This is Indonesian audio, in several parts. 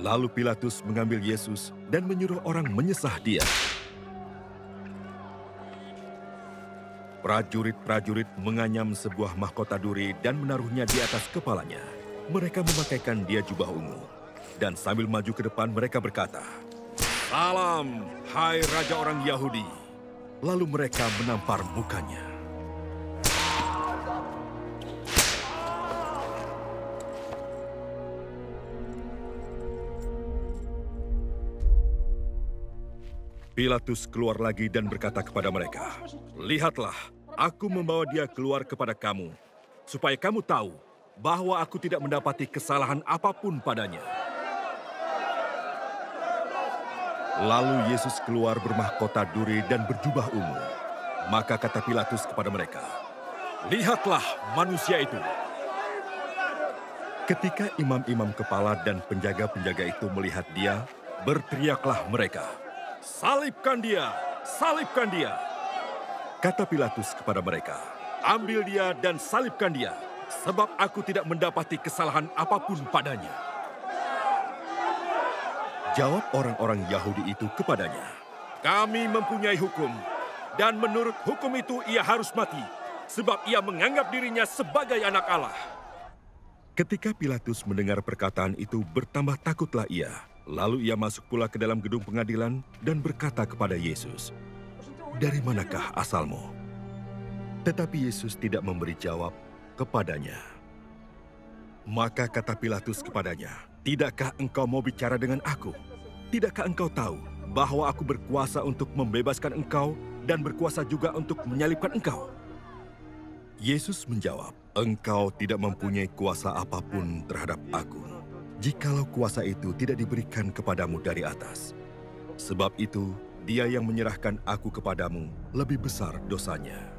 Lalu Pilatus mengambil Yesus dan menyuruh orang menyesah dia. Prajurit-prajurit menganyam sebuah mahkota duri dan menaruhnya di atas kepalanya. Mereka memakaikan dia jubah ungu. Dan sambil maju ke depan mereka berkata, Salam, hai Raja orang Yahudi. Lalu mereka menampar mukanya. Pilatus keluar lagi dan berkata kepada mereka, Lihatlah, aku membawa dia keluar kepada kamu, supaya kamu tahu bahwa aku tidak mendapati kesalahan apa pun padanya. Lalu Yesus keluar bermahkota duri dan berjubah ungu. Maka kata Pilatus kepada mereka, Lihatlah manusia itu. Ketika imam-imam kepala dan penjaga-penjaga itu melihat dia, berteriaklah mereka, Salibkan dia! Salibkan dia! Kata Pilatus kepada mereka, Ambil dia dan salibkan dia, sebab aku tidak mendapati kesalahan apa pun padanya. Jawab orang-orang Yahudi itu kepadanya, Kami mempunyai hukum, dan menurut hukum itu ia harus mati, sebab ia menganggap dirinya sebagai anak Allah. Ketika Pilatus mendengar perkataan itu, bertambah takutlah ia. Lalu ia masuk pula ke dalam gedung pengadilan dan berkata kepada Yesus, "Dari manakah asalmu?" Tetapi Yesus tidak memberi jawab kepadanya. Maka kata Pilatus kepadanya, "Tidakkah engkau mau bicara dengan aku? Tidakkah engkau tahu bahwa aku berkuasa untuk membebaskan engkau dan berkuasa juga untuk menyalibkan engkau?" Yesus menjawab, "Engkau tidak mempunyai kuasa apa pun terhadap aku, jikalau kuasa itu tidak diberikan kepadamu dari atas. Sebab itu, dia yang menyerahkan aku kepadamu lebih besar dosanya."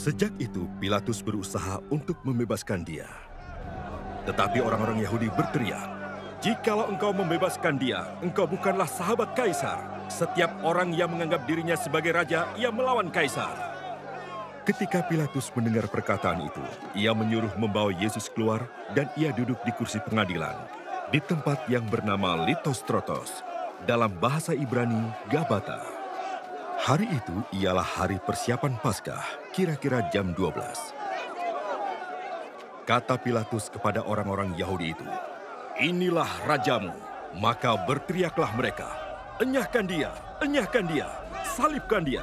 Sejak itu, Pilatus berusaha untuk membebaskan dia. Tetapi orang-orang Yahudi berteriak, Jikalau engkau membebaskan dia, engkau bukanlah sahabat Kaisar. Setiap orang yang menganggap dirinya sebagai raja, ia melawan Kaisar. Ketika Pilatus mendengar perkataan itu, ia menyuruh membawa Yesus keluar dan ia duduk di kursi pengadilan di tempat yang bernama Litostrotos, dalam bahasa Ibrani Gabata. Hari itu ialah hari persiapan Paskah, kira-kira jam 12. Kata Pilatus kepada orang-orang Yahudi itu, Inilah rajamu. Maka berteriaklah mereka, Enyahkan dia, enyahkan dia, salibkan dia.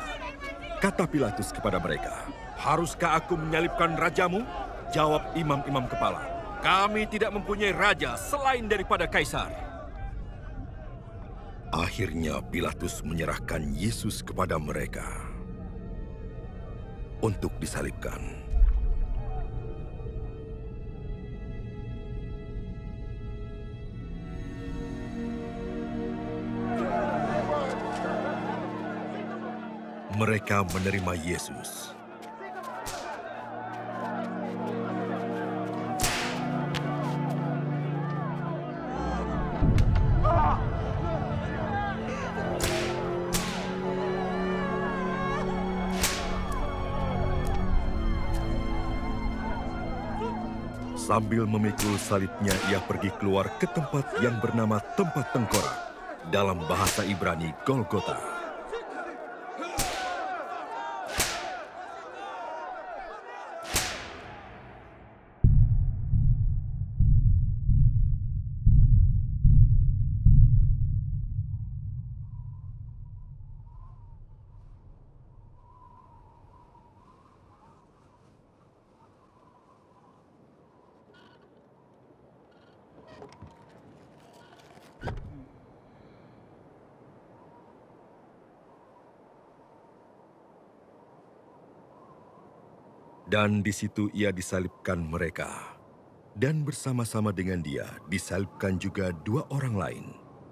Kata Pilatus kepada mereka, Haruskah aku menyalibkan rajamu? Jawab imam-imam kepala, Kami tidak mempunyai raja selain daripada Kaisar. Akhirnya Pilatus menyerahkan Yesus kepada mereka untuk disalibkan. Mereka menerima Yesus. Sambil memikul salibnya, ia pergi keluar ke tempat yang bernama tempat tengkorak. Dalam bahasa Ibrani, Golgota. Dan di situ ia disalibkan mereka. Dan bersama-sama dengan dia disalibkan juga dua orang lain,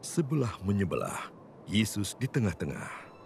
sebelah menyebelah, Yesus di tengah-tengah.